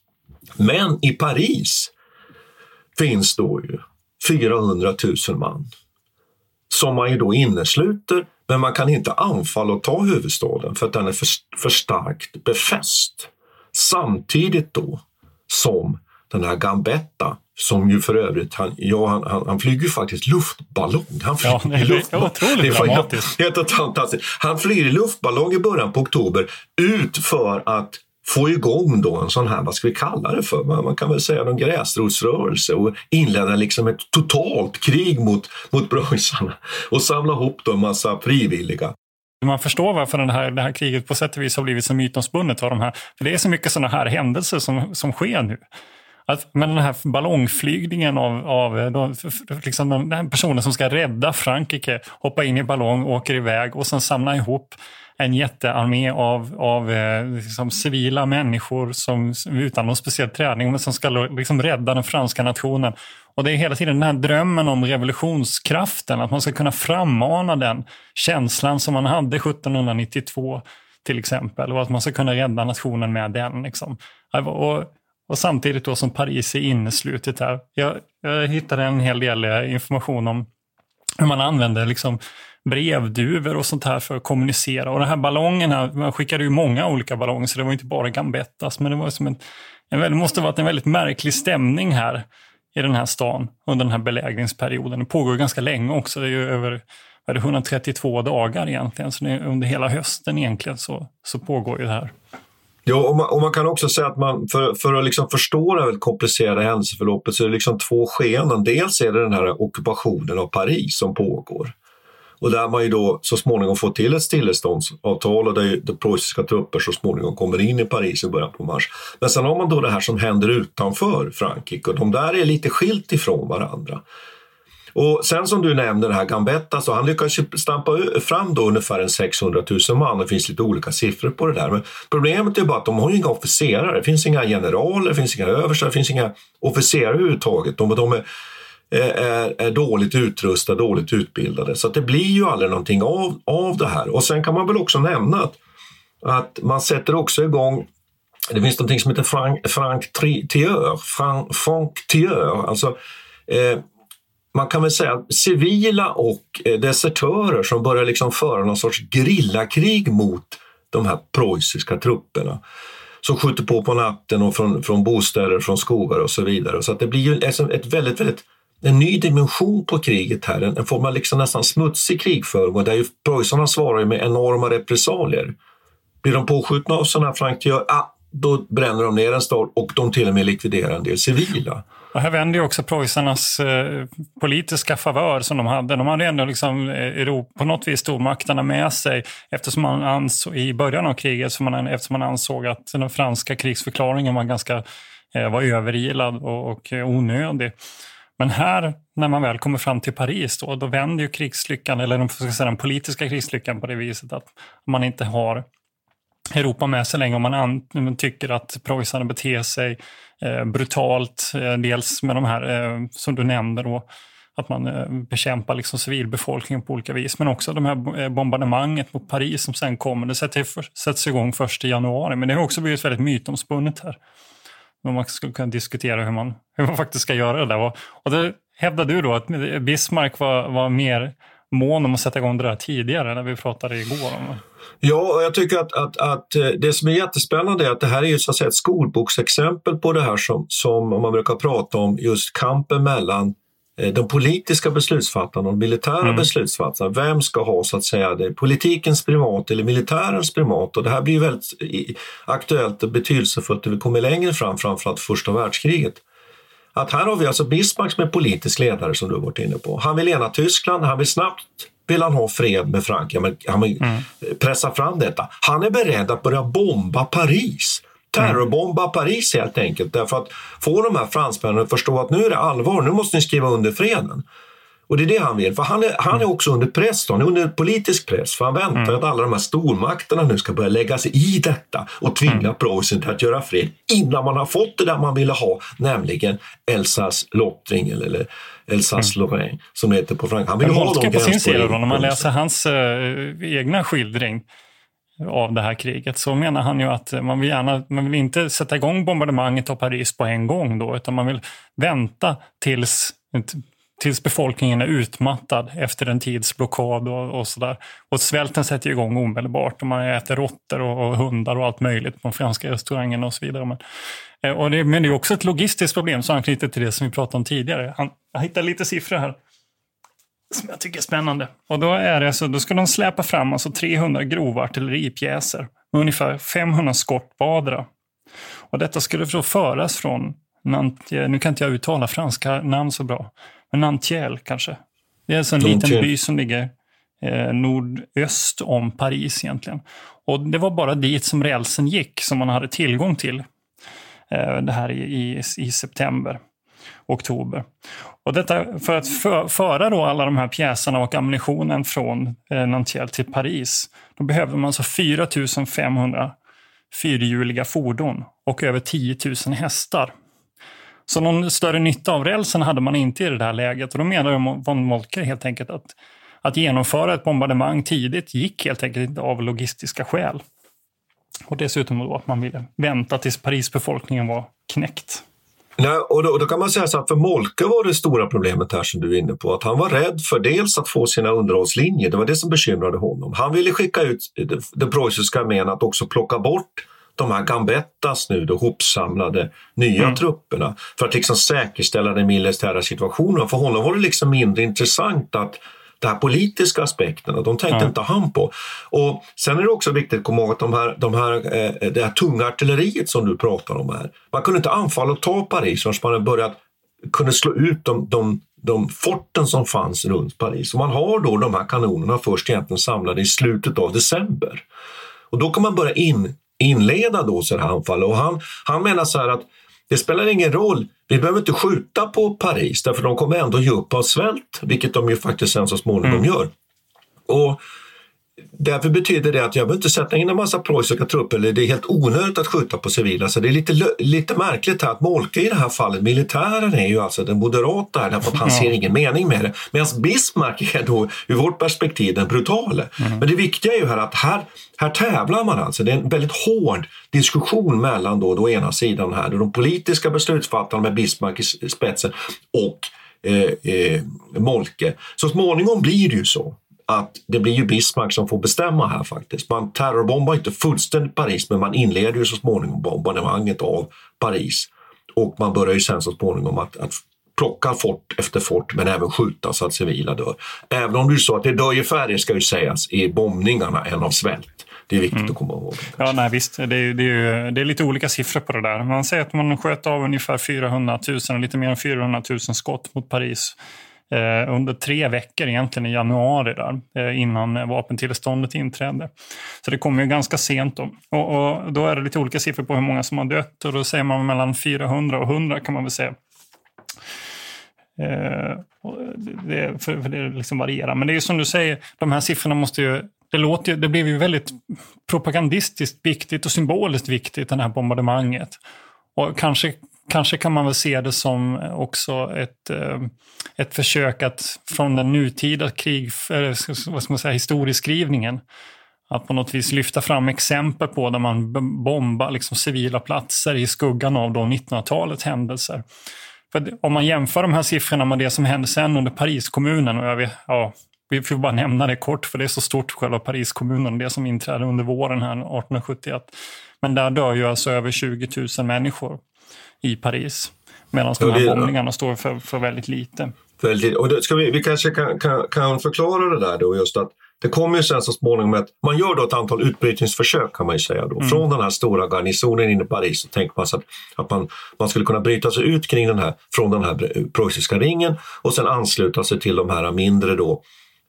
Men i Paris finns då ju 400 000 man som man ju då innesluter, men man kan inte anfalla och ta huvudstaden för att den är för, för starkt befäst. Samtidigt då som den här Gambetta som ju för övrigt, han, ja, han, han, han flyger faktiskt luftballong. Han flyger ja, det är luftballong. otroligt det dramatiskt. Helt, fantastiskt. Han flyger i luftballong i början på oktober ut för att få igång då en sån här, vad ska vi kalla det för, man, man kan väl säga en gräsrotsrörelse och inleda liksom ett totalt krig mot, mot preussarna och samla ihop då en massa frivilliga. Man förstår varför det här, det här kriget på sätt och vis har blivit så mytomspunnet. Av de här, för det är så mycket sådana här händelser som, som sker nu. Att, men den här ballongflygningen av, av eh, de, liksom den här personen som ska rädda Frankrike, hoppa in i ballong, åker iväg och sen samla ihop en jättearmé av, av eh, liksom civila människor som, utan någon speciell träning men som ska liksom rädda den franska nationen. Och det är hela tiden den här drömmen om revolutionskraften, att man ska kunna frammana den känslan som man hade 1792 till exempel och att man ska kunna rädda nationen med den. Liksom. Äh, och, och samtidigt då som Paris är inneslutet här. Jag, jag hittade en hel del eh, information om hur man använder liksom brevduvor och sånt här för att kommunicera. Och den här ballongen, här, man skickade ju många olika ballonger så det var inte bara Gambettas, men det var som en, en, måste ha varit en väldigt märklig stämning här i den här stan under den här belägringsperioden. Det pågår ganska länge också, det är ju över är det 132 dagar egentligen, så under hela hösten egentligen så, så pågår ju det här. Ja, och man, och man, kan också säga att man, för, för att liksom förstå det väldigt komplicerade händelseförloppet så är det liksom två skeenden. Dels är det den här ockupationen av Paris som pågår. Och där man ju då så småningom får till ett stilleståndsavtal och där de preussiska trupper så småningom kommer in i Paris i början på mars. Men sen har man då det här som händer utanför Frankrike och de där är lite skilt ifrån varandra. Och sen som du nämnde det här Gambetta, så han lyckades stampa fram då ungefär en 600 000 man. Det finns lite olika siffror på det där. Men problemet är bara att de har inga officerare. Det finns inga generaler, det finns inga överstar, det finns inga officerare överhuvudtaget. De, de är, är, är, dåligt utrustade, dåligt utbildade. Så det blir ju aldrig någonting av, av det här. Och sen kan man väl också nämna att, att man sätter också igång det finns någonting som heter Frank, Frank Thieur, Frank, Frank Thieur, alltså eh, man kan väl säga civila och eh, desertörer som börjar liksom föra någon sorts grillakrig mot de här preussiska trupperna som skjuter på på natten och från, från bostäder, från skogar och så vidare. Så att det blir ju ett väldigt, väldigt en ny dimension på kriget här, en, en form av liksom nästan smutsig krigföring där ju preussarna svarar med enorma repressalier. Blir de påskjutna av sådana här flanktör, ah, då bränner de ner en stad och de till och med likviderar en del civila. Och här vänder ju också preussarnas eh, politiska favör som de hade. De hade ändå liksom, eh, på något vis stormakterna med sig eftersom man ansåg, i början av kriget man, eftersom man ansåg att den franska krigsförklaringen var ganska eh, var överilad och, och eh, onödig. Men här, när man väl kommer fram till Paris, då, då vänder ju krigslyckan, eller den, ska säga, den politiska krigslyckan på det viset att man inte har Europa med sig länge om man, man tycker att preussarna beter sig eh, brutalt. Eh, dels med de här eh, som du nämnde då, att man eh, bekämpar liksom civilbefolkningen på olika vis. Men också de här eh, bombardemanget mot Paris som sen kommer. Det sätts igång först i januari. Men det har också blivit väldigt mytomspunnet här. Men man skulle kunna diskutera hur man, hur man faktiskt ska göra det där. Och, och det hävdar du då att Bismarck var, var mer mån om att sätta igång det där tidigare när vi pratade igår om det. Ja, och jag tycker att, att, att eh, det som är jättespännande är att det här är ju så att säga ett skolboksexempel på det här som, som man brukar prata om, just kampen mellan eh, de politiska beslutsfattarna och de militära mm. beslutsfattarna. Vem ska ha så att säga det, politikens primat eller militärens primat? Och det här blir väldigt aktuellt och betydelsefullt när vi kommer längre fram, framförallt första världskriget. Att här har vi alltså Bismarck som är politisk ledare som du har varit inne på. Han vill ena Tyskland, han vill snabbt vill han ha fred med Frankrike, han vill mm. pressa fram detta. Han är beredd att börja bomba Paris. Terrorbomba Paris helt enkelt därför att få de här fransmännen att förstå att nu är det allvar, nu måste ni skriva under freden. Och det är det han vill, för han är, han är också under press, han är under politisk press, för han väntar mm. att alla de här stormakterna nu ska börja lägga sig i detta och tvinga mm. Preussen att göra fred innan man har fått det där man ville ha, nämligen Elsass-Lottring eller Elsass-Lorraine mm. som det heter på franska. Han vill Men ha de på sin sida då, när man läser hans äh, egna skildring av det här kriget så menar han ju att man vill, gärna, man vill inte sätta igång bombardemanget av Paris på en gång då, utan man vill vänta tills tills befolkningen är utmattad efter en tids blockad och, och sådär. Och svälten sätter igång omedelbart och man äter råttor och, och, hundar och allt möjligt på de franska restaurangerna och så vidare. Men, eh, och det, men det är också ett logistiskt problem som anknyter till det som vi pratade om tidigare. Han, jag hittade lite siffror här som jag tycker är spännande. Och då, är det så, då ska de släpa fram alltså 300 grova artilleripjäser med ungefär 500 skott vardera. Och detta skulle då föras från nu kan inte jag uttala franska namn så bra, Nantiel kanske. Det är alltså en liten by som ligger eh, nordöst om Paris egentligen. Och det var bara dit som rälsen gick, som man hade tillgång till. Eh, det här i, i, i september oktober. Och detta för att för, föra då alla de här pjäserna och ammunitionen från eh, Nantiel till Paris, då behövde man alltså 4 500 fyrhjuliga fordon och över 10 000 hästar. Så någon större nytta av rälsen hade man inte i det här läget och då menar von Moltke helt enkelt att att genomföra ett bombardemang tidigt gick helt enkelt inte av logistiska skäl. Och dessutom då att man ville vänta tills Parisbefolkningen var knäckt. Nej, och då, då, kan man säga så att för Molke var det stora problemet här som du är inne på, att han var rädd för dels att få sina underhållslinjer, det var det som bekymrade honom. Han ville skicka ut den preussiska armén att också plocka bort de här Gambettas nu då hopsamlade nya mm. trupperna för att liksom säkerställa den militära situationen. För honom var det liksom mindre intressant att de här politiska aspekterna, de tänkte ja. inte han på. Och sen är det också viktigt att komma ihåg att de här, de här, eh, det här tunga artilleriet som du pratar om här, man kunde inte anfalla och ta Paris förrän man börjat kunde slå ut de, de, de forten som fanns runt Paris. Och man har då de här kanonerna först egentligen samlade i slutet av december. Och då kan man börja in, inleda då sådana anfall. Och han, han menar så här att det spelar ingen roll vi behöver inte skjuta på Paris därför de kommer ändå ge upp av svält, vilket de ju faktiskt sen så småningom mm. gör. Och Därför betyder det att jag behöver inte sätta in en massa preussiska trupper, eller det är helt onödigt att skjuta på civila. Så det är lite, lite märkligt här att Molke i det här fallet, militären är ju alltså den moderata här därför att han ser ingen mening med det. Medan Bismarck är då ur vårt perspektiv den brutale. Mm. Men det viktiga är ju här att här, här tävlar man alltså. Det är en väldigt hård diskussion mellan då, då ena sidan här, de politiska beslutsfattarna med Bismarck i spetsen och eh, eh, Molke. Så småningom blir det ju så att det blir ju Bismarck som får bestämma här faktiskt. Man terrorbombar inte fullständigt Paris men man inleder ju så småningom bombardemanget av Paris. Och man börjar ju sen så småningom att, att plocka fort efter fort men även skjuta så att civila dör. Även om det är så att det dör ju färre ska ju sägas i bombningarna än av svält. Det är viktigt mm. att komma ihåg. Ja, nej, visst. Det är, det, är, det är lite olika siffror på det där. Man säger att man sköt av ungefär 400 000, lite mer än 400 000 skott mot Paris eh, under tre veckor egentligen i januari där, eh, innan vapentillståndet inträdde. Så det kom ju ganska sent då. Och, och, då är det lite olika siffror på hur många som har dött och då säger man mellan 400 och 100 kan man väl säga. Eh, det, för, för det liksom varierar. Men det är ju som du säger, de här siffrorna måste ju det, låter, det blev ju väldigt propagandistiskt viktigt och symboliskt viktigt, det här bombardemanget. Och kanske kanske kan man väl se det som också ett, eh, ett försök att från den nutida krig, vad ska man säga, historieskrivningen, att på något vis lyfta fram exempel på där man bombar liksom civila platser i skuggan av 1900-talets händelser. För om man jämför de här siffrorna med det som hände sen under Pariskommunen, och jag vet, ja, vi får bara nämna det kort för det är så stort själva Pariskommunen, det som inträdde under våren här 1871. Men där dör ju alltså över 20 000 människor i Paris. Medan de här bombningarna står för, för väldigt lite. Väldigt, och det, ska vi, vi kanske kan, kan, kan förklara det där då just att det kommer ju sen så småningom att man gör då ett antal utbrytningsförsök kan man ju säga då. Mm. Från den här stora garnisonen inne i Paris så tänker man sig att, att man, man skulle kunna bryta sig ut kring den här, från den här preussiska ringen och sen ansluta sig till de här mindre då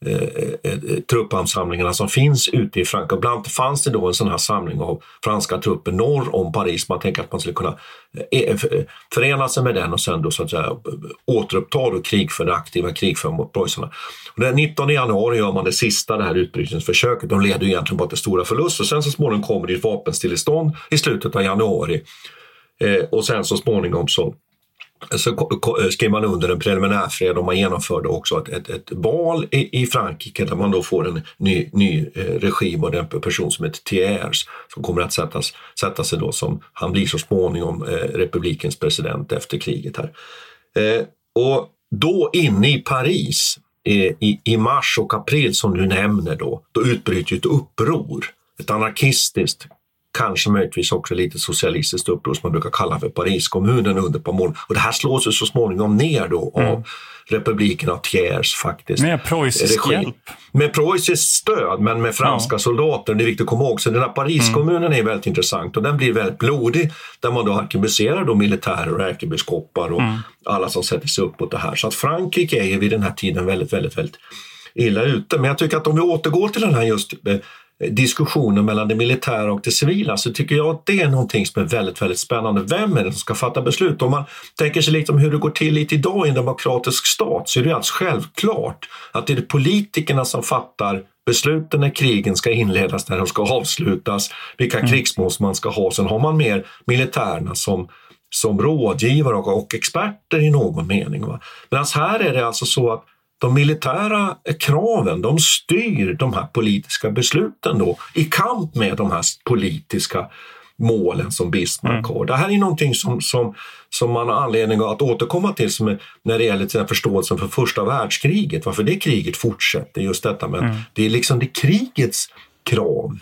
Eh, eh, eh som finns ute i Frankrike. Bland fanns det då en sån här samling av franska trupper norr om Paris. Man tänkte att man skulle kunna eh, förena sig med den och sen då så att säga återuppta då krig för det aktiva krigföringen mot preussarna. Den 19 januari gör man det sista det här utbrytningsförsöket. De leder egentligen bara till stora förluster. Sen så småningom kommer det ett vapenstillestånd i slutet av januari. och sen så småningom så så eh, skrev man under en preliminär fred och man genomförde också ett, ett, ett val i, i, Frankrike där man då får en ny, ny eh, regim och den person som heter Thiers som kommer att sättas, sätta sig då som, han blir så småningom eh, republikens president efter kriget här. Eh, och då inne i Paris i, i mars och april som du nämner då, då utbryter ett uppror. Ett anarkistiskt, kanske möjligtvis också lite socialistiskt uppror som man brukar kalla för Pariskommunen under ett par månader. Och det här slås ju så småningom ner då mm. av republiken av Thiers faktiskt. Med preussisk hjälp? Med preussiskt stöd, men med franska ja. soldater. Det är viktigt att komma ihåg. Så den här Pariskommunen mm. är väldigt intressant och den blir väldigt blodig där man då arkebuserar då militärer och ärkebiskopar och mm. alla som sätter sig upp mot det här. Så att Frankrike är vid den här tiden väldigt, väldigt, väldigt illa ute. Men jag tycker att om vi återgår till den här just eh, diskussionen mellan det militära och det civila så tycker jag att det är någonting som är väldigt, väldigt spännande. Vem är det som ska fatta beslut? Om man tänker sig lite om hur det går till lite idag i en demokratisk stat så är det alldeles självklart att det är politikerna som fattar besluten när krigen ska inledas, när de ska avslutas, vilka mm. krigsmål man ska ha. Sen har man mer militärerna som som rådgivare och, och experter i någon mening. Medan här är det alltså så att de militära kraven de styr de här politiska besluten då i kamp med de här politiska målen som Bismarck mm. har. Det här är någonting som, som, som man har anledning att återkomma till som när det gäller till förståelsen för första världskriget, varför det kriget fortsätter. Just detta med mm. det är liksom det krigets krav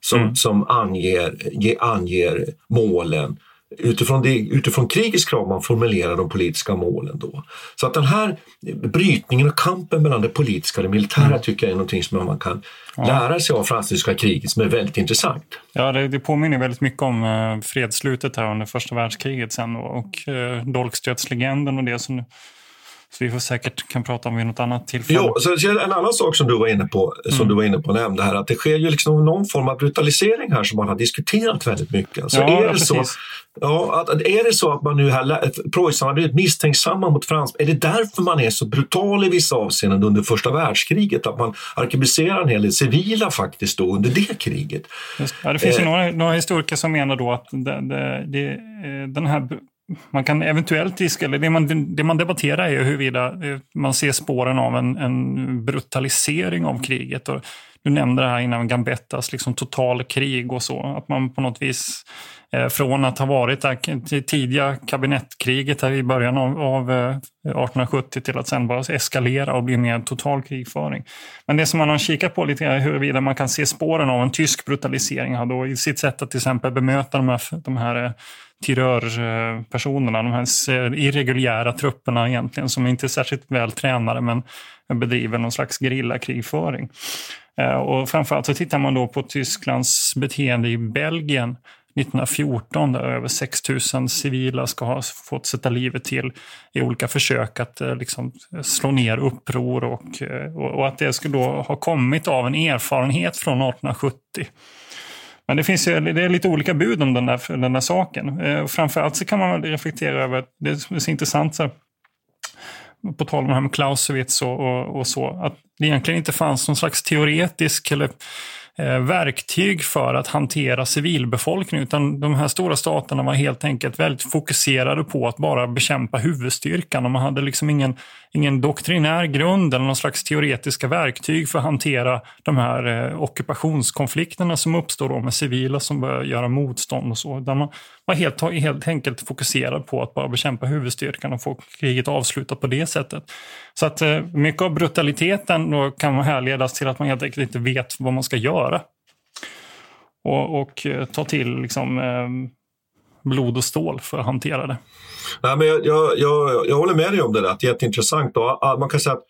som, mm. som anger, anger målen utifrån, det, utifrån krigets krav man formulerar de politiska målen. Då. Så att den här brytningen och kampen mellan det politiska och det militära mm. tycker jag är någonting som man kan ja. lära sig av franska kriget som är väldigt intressant. Ja, det, det påminner väldigt mycket om eh, fredsslutet här under första världskriget sen och eh, dolkstötslegenden och det som så vi får säkert kan prata om vid något annat tillfälle. Ja, så en annan sak som du var inne på, som mm. du var inne på nämnde här, att det sker ju liksom någon form av brutalisering här som man har diskuterat väldigt mycket. Alltså ja, är, det så, ja, att, är det så att man nu här, preussarna har blivit misstänksamma mot Frans, är det därför man är så brutal i vissa avseenden under första världskriget? Att man arkebuserar en hel del civila faktiskt då under det kriget? Ja, det finns eh, ju några, några historiker som menar då att det, det, det, eh, den här man kan eventuellt diska, eller det man, det man debatterar är huruvida eh, man ser spåren av en, en brutalisering av kriget. Och du nämnde det här innan, Gambettas liksom total krig och så. Att man på något vis, eh, Eh, från att ha varit det tidiga kabinettkriget här i början av, av eh, 1870 till att sen bara eskalera och bli mer total krigföring. Men det som man har kikat på lite är huruvida man kan se spåren av en tysk brutalisering då, i sitt sätt att till exempel bemöta de här, de här eh, tirörpersonerna, de här irreguljära trupperna egentligen, som inte är särskilt väl tränade men bedriver någon slags gerillakrigföring. Och framförallt så tittar man då på Tysklands beteende i Belgien 1914 där över 6 000 civila ska ha fått sätta livet till i olika försök att eh, liksom, slå ner uppror eh, och, och att det skulle då ha kommit av en erfarenhet från 1870. Men det finns ju, det är lite olika bud om den där, den där saken. Eh, framförallt så kan man reflektera över, det är så intressant, så, på tal om det här med Clausewitz och, och, och så, att det egentligen inte fanns någon slags teoretisk eller Eh, verktyg för att hantera civilbefolkningen, utan de här stora staterna var helt enkelt väldigt fokuserade på att bara bekämpa huvudstyrkan och man hade liksom ingen, ingen doktrinär grund eller någon slags teoretiska verktyg för att hantera de här eh, ockupationskonflikterna som uppstår då med civila som börjar göra motstånd och så. Där man var helt, helt enkelt fokuserad på att bara bekämpa huvudstyrkan och få kriget avslutat på det sättet. Så att eh, mycket av brutaliteten då kan härledas till att man helt enkelt inte vet vad man ska göra. Och, och eh, ta till liksom, eh, blod och stål för att hantera det. Nej, men jag, jag, jag, jag håller med dig om det där, det är jätteintressant. Och man kan säga att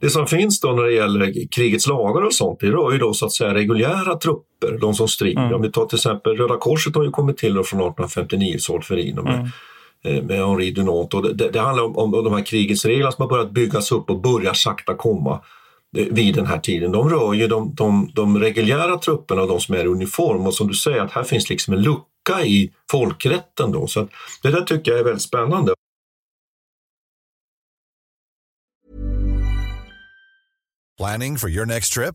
det som finns då när det gäller krigets lagar och sånt, det rör ju då så att säga reguljära trupper, de som strider. Mm. Om vi tar till exempel Röda Korset har ju kommit till från 1859, Solferino mm. Eh, Med Henri Dunant. Och det, det handlar om, om, om de här krigets regler som har börjat byggas upp och börjar sakta komma eh, vid den här tiden. De rör ju de, de, de reguljära trupperna och de som är i uniform och som du säger att här finns liksom en lucka i folkrätten. Då. Så det där tycker jag är väldigt spännande. Planning for your next trip?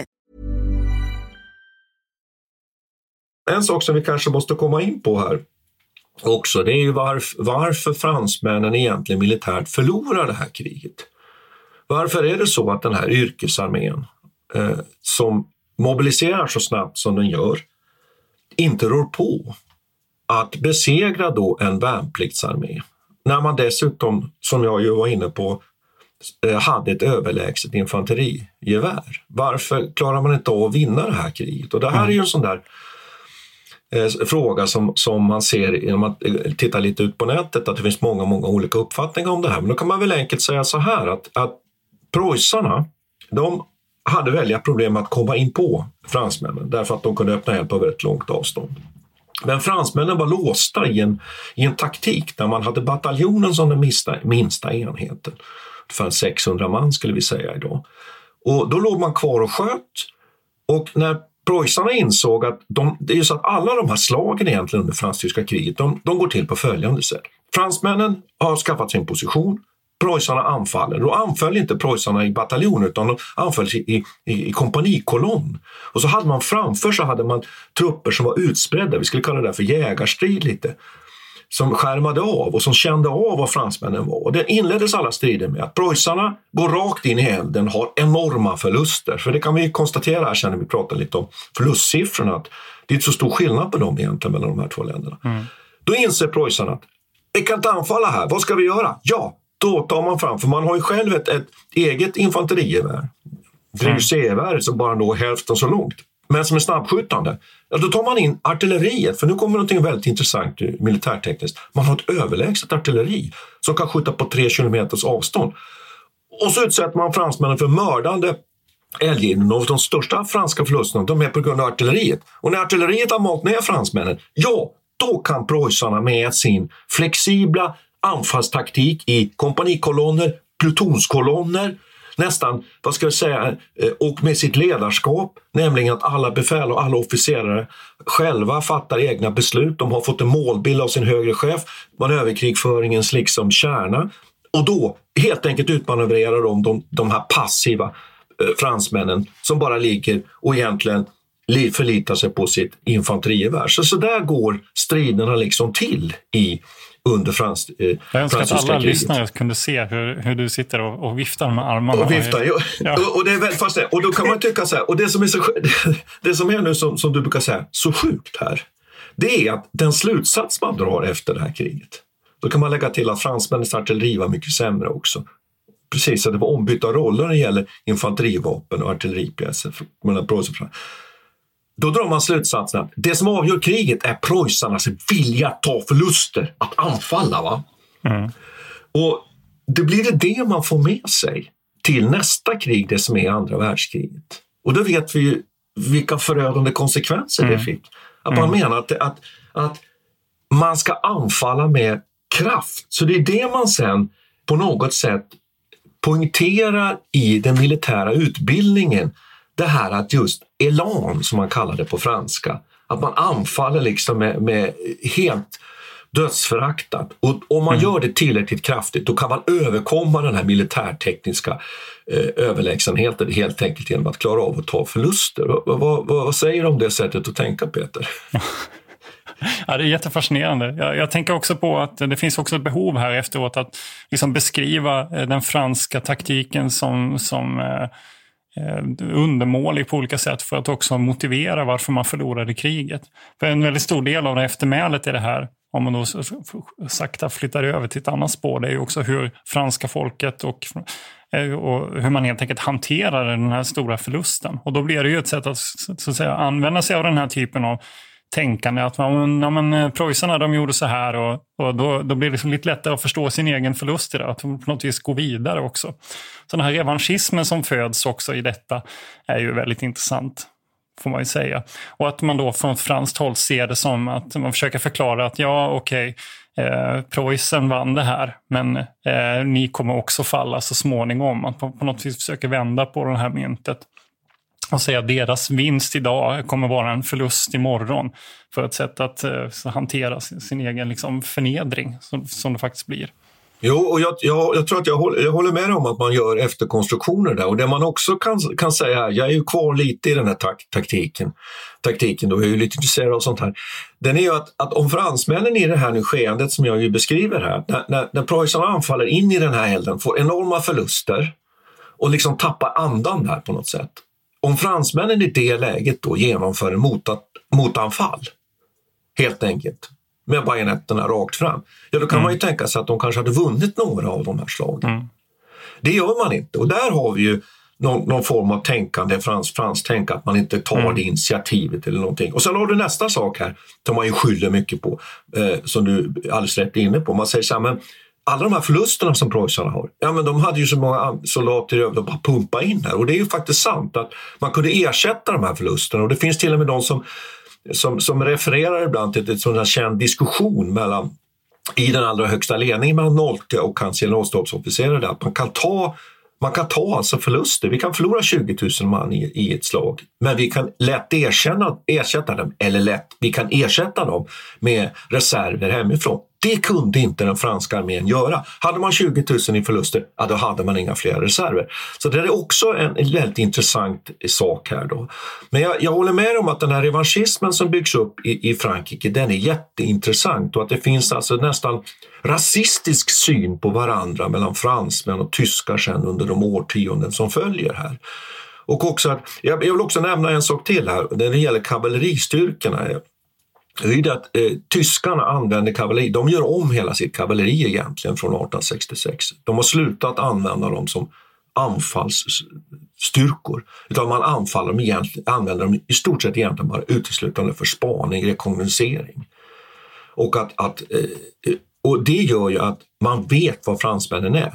En sak som vi kanske måste komma in på här också, det är ju varf, varför fransmännen egentligen militärt förlorar det här kriget. Varför är det så att den här yrkesarmén eh, som mobiliserar så snabbt som den gör inte rår på att besegra då en värnpliktsarmé? När man dessutom, som jag ju var inne på, eh, hade ett överlägset infanterigevär. Varför klarar man inte av att vinna det här kriget? Och det här är ju en sån där eh, fråga som, som man ser genom att eh, titta lite ut på nätet, att det finns många, många olika uppfattningar om det här. Men då kan man väl enkelt säga så här att, att preussarna, de hade väldiga problem att komma in på fransmännen därför att de kunde öppna eld på väldigt långt avstånd. Men fransmännen var låsta i en, i en taktik där man hade bataljonen som den minsta, minsta enheten. Ungefär 600 man skulle vi säga idag. Och då låg man kvar och sköt. Och när preussarna insåg att de, det är ju så att alla de här slagen egentligen under fransk-tyska kriget, de, de går till på följande sätt. Fransmännen har skaffat sin position, preussarna anfaller. Då anföll inte preussarna i bataljon utan de anföll i, i, i kompanikolonn. Och så hade man framför sig hade man trupper som var utspridda, vi skulle kalla det för jägarstrid lite, som skärmade av och som kände av vad fransmännen var. Och det inleddes alla strider med att preussarna går rakt in i elden, har enorma förluster. För det kan vi konstatera här sen när vi pratar lite om förlustsiffrorna, att det är inte så stor skillnad på dem egentligen mellan de här två länderna. Mm. Då inser preussarna att vi kan inte anfalla här, vad ska vi göra? Ja, då tar man fram, för man har ju själv ett, ett eget infanterigevär, Dreyfusgevär som bara når hälften så långt, men som är snabbskjutande. Ja, då tar man in artilleriet, för nu kommer något väldigt intressant militärtekniskt. Man har ett överlägset artilleri som kan skjuta på tre kilometers avstånd. Och så utsätter man fransmännen för mördande eldgivning och de största franska förlusterna de är på grund av artilleriet. Och när artilleriet har malt ner fransmännen, ja, då kan preussarna med sin flexibla anfallstaktik i kompanikolonner, plutonskolonner, nästan, vad ska jag säga, eh, och med sitt ledarskap, nämligen att alla befäl och alla officerare själva fattar egna beslut. De har fått en målbild av sin högre chef, manöverkrigföringens liksom kärna. Och då helt enkelt utmanövrerar de de, de här passiva eh, fransmännen som bara ligger och egentligen förlitar sig på sitt infanterigevär. Så, så där går striderna liksom till i under frans, eh, Jag önskar att alla kriget. lyssnare kunde se hur, hur du sitter och, och viftar med armarna. Och viftar, ja. ja. Och, och, det är väldigt fascinerande. Och då kan man tycka så här, och det som är, så, det som är nu som, som du brukar säga, så sjukt här, det är att den slutsats man drar efter det här kriget, då kan man lägga till att fransmännens artilleri var mycket sämre också. Precis, att det var ombytta roller när det gäller infanterivapen och artilleripjäser mellan Preussen och Frankrike. Då drar man slutsatsen att det som avgör kriget är preussarnas vilja att ta förluster, att anfalla. Va? Mm. Och det blir det det man får med sig till nästa krig, det som är andra världskriget. Och då vet vi ju vilka förödande konsekvenser mm. det fick. Att man mm. menar att, att, att man ska anfalla med kraft. Så det är det man sen på något sätt poängterar i den militära utbildningen det här att just elan, som man kallar det på franska, att man anfaller liksom med, med helt dödsföraktat. Och om man mm. gör det tillräckligt kraftigt då kan man överkomma den här militärtekniska eh, överlägsenheten helt enkelt genom att klara av att ta förluster. Vad, vad, vad säger du om det sättet att tänka Peter? Ja, det är jättefascinerande. Jag, jag, tänker också på att det finns också ett behov här efteråt att liksom beskriva eh, den franska taktiken som, som eh, Eh, undermålig på olika sätt för att också motivera varför man förlorade kriget. För en väldigt stor del av det eftermälet i det här, om man då sakta flyttar över till ett annat spår, det är ju också hur franska folket och eh, och hur man helt enkelt hanterar den här stora förlusten. Och då blir det ju ett sätt att, så att säga, använda sig av den här typen av tänkande. Att man, ja, men, eh, preussarna de gjorde så här och, och då, då blir det liksom lite lättare att förstå sin egen förlust i det. Att på något vis gå vidare också. Så den här revanschismen som föds också i detta är ju väldigt intressant får man ju säga. Och att man då från franskt håll ser det som att man försöker förklara att ja, okej, okay, eh, Preussen vann det här, men eh, ni kommer också falla så småningom. Att man på något vis försöker vända på det här myntet och säga att deras vinst idag kommer vara en förlust imorgon. För ett sätt att eh, hantera sin, sin egen liksom, förnedring som, som det faktiskt blir. Jo, och jag, jag, jag tror att jag håller, jag håller, med om att man gör efterkonstruktioner där. Och det man också kan, kan säga här, jag är ju kvar lite i den här tak, taktiken, taktiken då, jag är ju lite intresserad av sånt här. Den är ju att, att om fransmännen i det här nu skeendet som jag ju beskriver här, när, när, när preussarna anfaller in i den här elden, får enorma förluster och liksom tappar andan där på något sätt. Om fransmännen i det läget då genomför en motat, motanfall, helt enkelt, med bajonetterna rakt fram, ja då kan mm. man ju tänka sig att de kanske hade vunnit några av de här slagen. Mm. Det gör man inte och där har vi ju någon, någon form av tänkande, frans, frans tänk att man inte tar mm. det initiativet eller någonting. Och sen har du nästa sak här som man ju skyller mycket på, eh, som du alldeles rätt är inne på. Man säger så här, men alla de här förlusterna som preussarna har, ja men de hade ju så många soldater över de bara pumpa in här och det är ju faktiskt sant att man kunde ersätta de här förlusterna och det finns till och med de som som, som refererar ibland till en sån känd diskussion mellan i den allra högsta ledningen mellan Nolte och hans generalstabsofficerare att man kan ta man kan ta alltså förluster. Vi kan förlora 20 000 man i, i ett slag, men vi kan lätt erkänna, ersätta dem, eller lätt, vi kan ersätta dem med reserver hemifrån. Det kunde inte den franska armén göra. Hade man 20 000 i förluster, ja, då hade man inga fler reserver. Så det är också en väldigt intressant sak här. Då. Men jag, jag håller med om att den här revanschismen som byggs upp i, i Frankrike, den är jätteintressant och att det finns alltså nästan rasistisk syn på varandra mellan fransmän och tyskar sen under de årtionden som följer här. Och också att, jag vill också nämna en sak till här, när det gäller kavalleristyrkorna det är det att eh, tyskarna använder kavalleri. De gör om hela sitt kavalleri egentligen från 1866. De har slutat använda dem som anfallsstyrkor. Utan man anfaller dem egentligen, använder dem i stort sett egentligen bara uteslutande för spaning, rekognosering. Och, att, att, eh, eh, och det gör ju att man vet vad fransmännen är.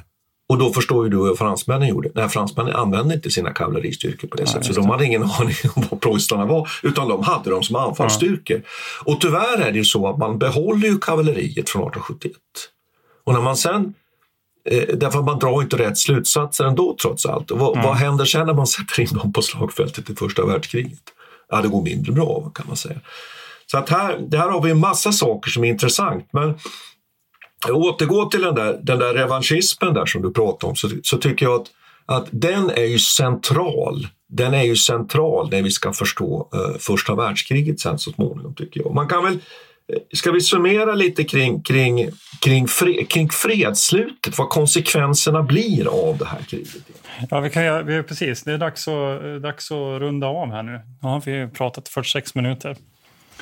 Och då förstår ju du vad fransmännen gjorde. Nej, fransmännen använde inte sina kavalleristyrkor på det sättet. Så de hade ingen aning om vad preussarna var, utan de hade dem som anfallsstyrkor. Ja. Och tyvärr är det ju så att man behåller ju kavalleriet från 1871. Och när man sen eh, Därför man drar inte rätt slutsatser ändå trots allt. Och vad, mm. vad händer sen när man sätter in dem på slagfältet i första världskriget? Ja, det går mindre bra kan man säga. Så att här, det här har vi en massa saker som är intressant. Men återgå till den där, den där revanschismen där som du pratade om så, så tycker jag att, att den är ju central. Den är ju central när vi ska förstå uh, första världskriget sen så småningom tycker jag. Man kan väl eh, Ska vi summera lite kring, kring, kring, fred, kring fredsslutet, vad konsekvenserna blir av det här kriget? Ja, vi kan vi, precis. Det är dags att, dags att runda av här nu. Nu har vi pratat 46 minuter.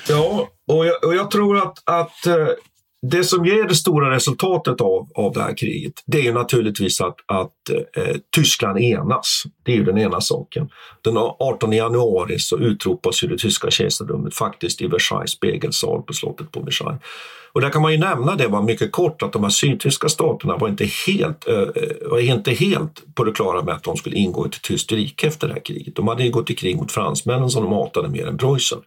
Ja, och jag, och jag tror att, att eh, det som ger det stora resultatet av, av det här kriget, det är ju naturligtvis att, att eh, Tyskland enas. Det är ju den ena saken. Den 18 januari så utropas ju det tyska kejsardömet faktiskt i Versailles spegelsal på slottet på Versailles. Och där kan man ju nämna det var mycket kort att de här sydtyska staterna var inte helt, eh, var inte helt på det klara med att de skulle ingå i ett tyskt rike efter det här kriget. De hade ju gått i krig mot fransmännen som de hatade mer än Preussen.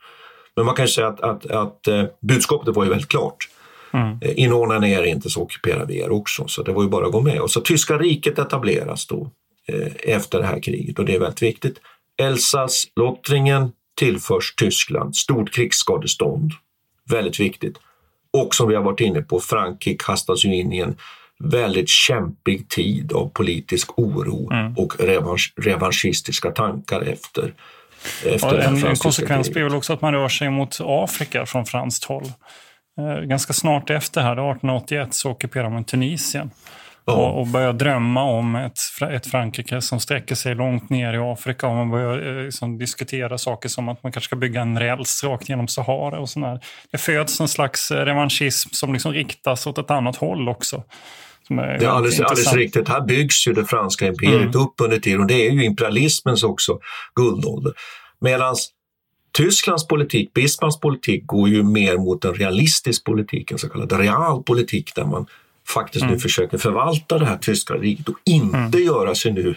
Men man kan ju säga att, att, att eh, budskapet var ju väldigt klart. Mm. Eh, ni er inte så ockuperar vi er också. Så det var ju bara att gå med. Och så tyska riket etableras då eh, efter det här kriget och det är väldigt viktigt. Elsass, Lottringen tillförs Tyskland, stort krigsskadestånd, väldigt viktigt. Och som vi har varit inne på, Frankrike kastas ju in i en väldigt kämpig tid av politisk oro mm. och revansch, revanschistiska tankar efter Efter en, en konsekvens blir väl också att man rör sig mot Afrika från franskt håll. Eh, ganska snart efter här, 1881, så ockuperar man Tunisien. Och, och börjar drömma om ett, ett Frankrike som sträcker sig långt ner i Afrika. Och man börjar eh, liksom, diskutera saker som att man kanske ska bygga en räls rakt genom Sahara. och sådär. Det föds en slags revanschism som liksom riktas åt ett annat håll också. Det är alldeles, alldeles riktigt. Här byggs ju det franska imperiet mm. upp under tiden och det är ju imperialismens också guldålder. Medan Tysklands politik, Bismarcks politik, går ju mer mot en realistisk politik, en så kallad realpolitik där man faktiskt mm. nu försöker förvalta det här tyska riket och inte mm. göra sig nu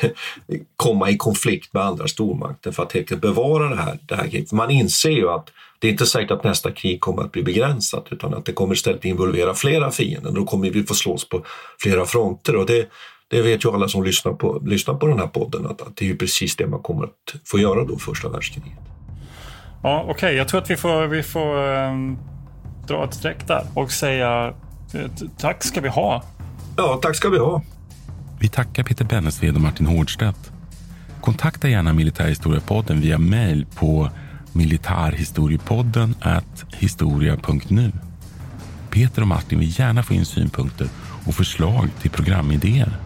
komma i konflikt med andra stormakter för att helt enkelt bevara det här, det här kriget. Man inser ju att det är inte säkert att nästa krig kommer att bli begränsat utan att det kommer istället involvera flera fiender. Då kommer vi få slåss på flera fronter och det, det vet ju alla som lyssnar på, lyssnar på den här podden att, att det är ju precis det man kommer att få göra då första världskriget. Ja, Okej, okay. jag tror att vi får, vi får um, dra ett streck där och säga eh, tack ska vi ha. Ja, tack ska vi ha. Vi tackar Peter Bennesved och Martin Hårdstedt. Kontakta gärna Militärhistoriepodden via mail på militarhistoriepodden historia.nu. Peter och Martin vill gärna få in synpunkter och förslag till programidéer.